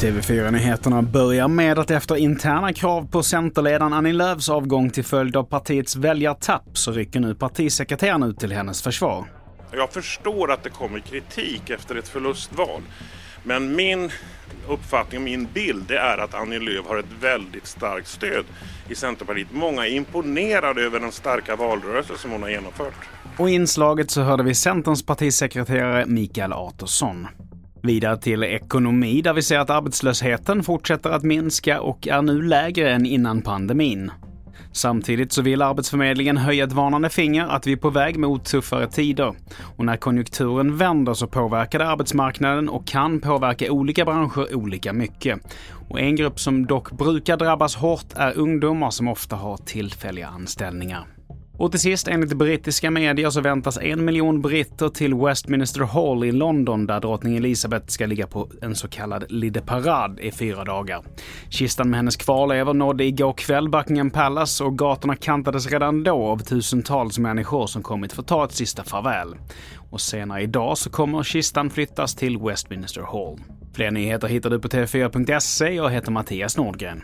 TV4-nyheterna börjar med att efter interna krav på Centerledaren Annie Lööfs avgång till följd av partiets väljartapp så rycker nu partisekreteraren ut till hennes försvar. Jag förstår att det kommer kritik efter ett förlustval. Men min uppfattning och min bild det är att Annie Lööf har ett väldigt starkt stöd i Centerpartiet. Många är imponerade över den starka valrörelse som hon har genomfört. Och i inslaget så hörde vi Centerns partisekreterare Mikael Artursson. Vidare till ekonomi där vi ser att arbetslösheten fortsätter att minska och är nu lägre än innan pandemin. Samtidigt så vill Arbetsförmedlingen höja ett varnande finger att vi är på väg mot tuffare tider. Och när konjunkturen vänder så påverkar det arbetsmarknaden och kan påverka olika branscher olika mycket. Och en grupp som dock brukar drabbas hårt är ungdomar som ofta har tillfälliga anställningar. Och till sist, enligt brittiska medier så väntas en miljon britter till Westminster Hall i London där drottning Elizabeth ska ligga på en så kallad lide parade i fyra dagar. Kistan med hennes kvarlevor nådde igår kväll Buckingham Palace och gatorna kantades redan då av tusentals människor som kommit för att ta ett sista farväl. Och senare idag så kommer kistan flyttas till Westminster Hall. Fler nyheter hittar du på tv4.se. Jag heter Mattias Nordgren.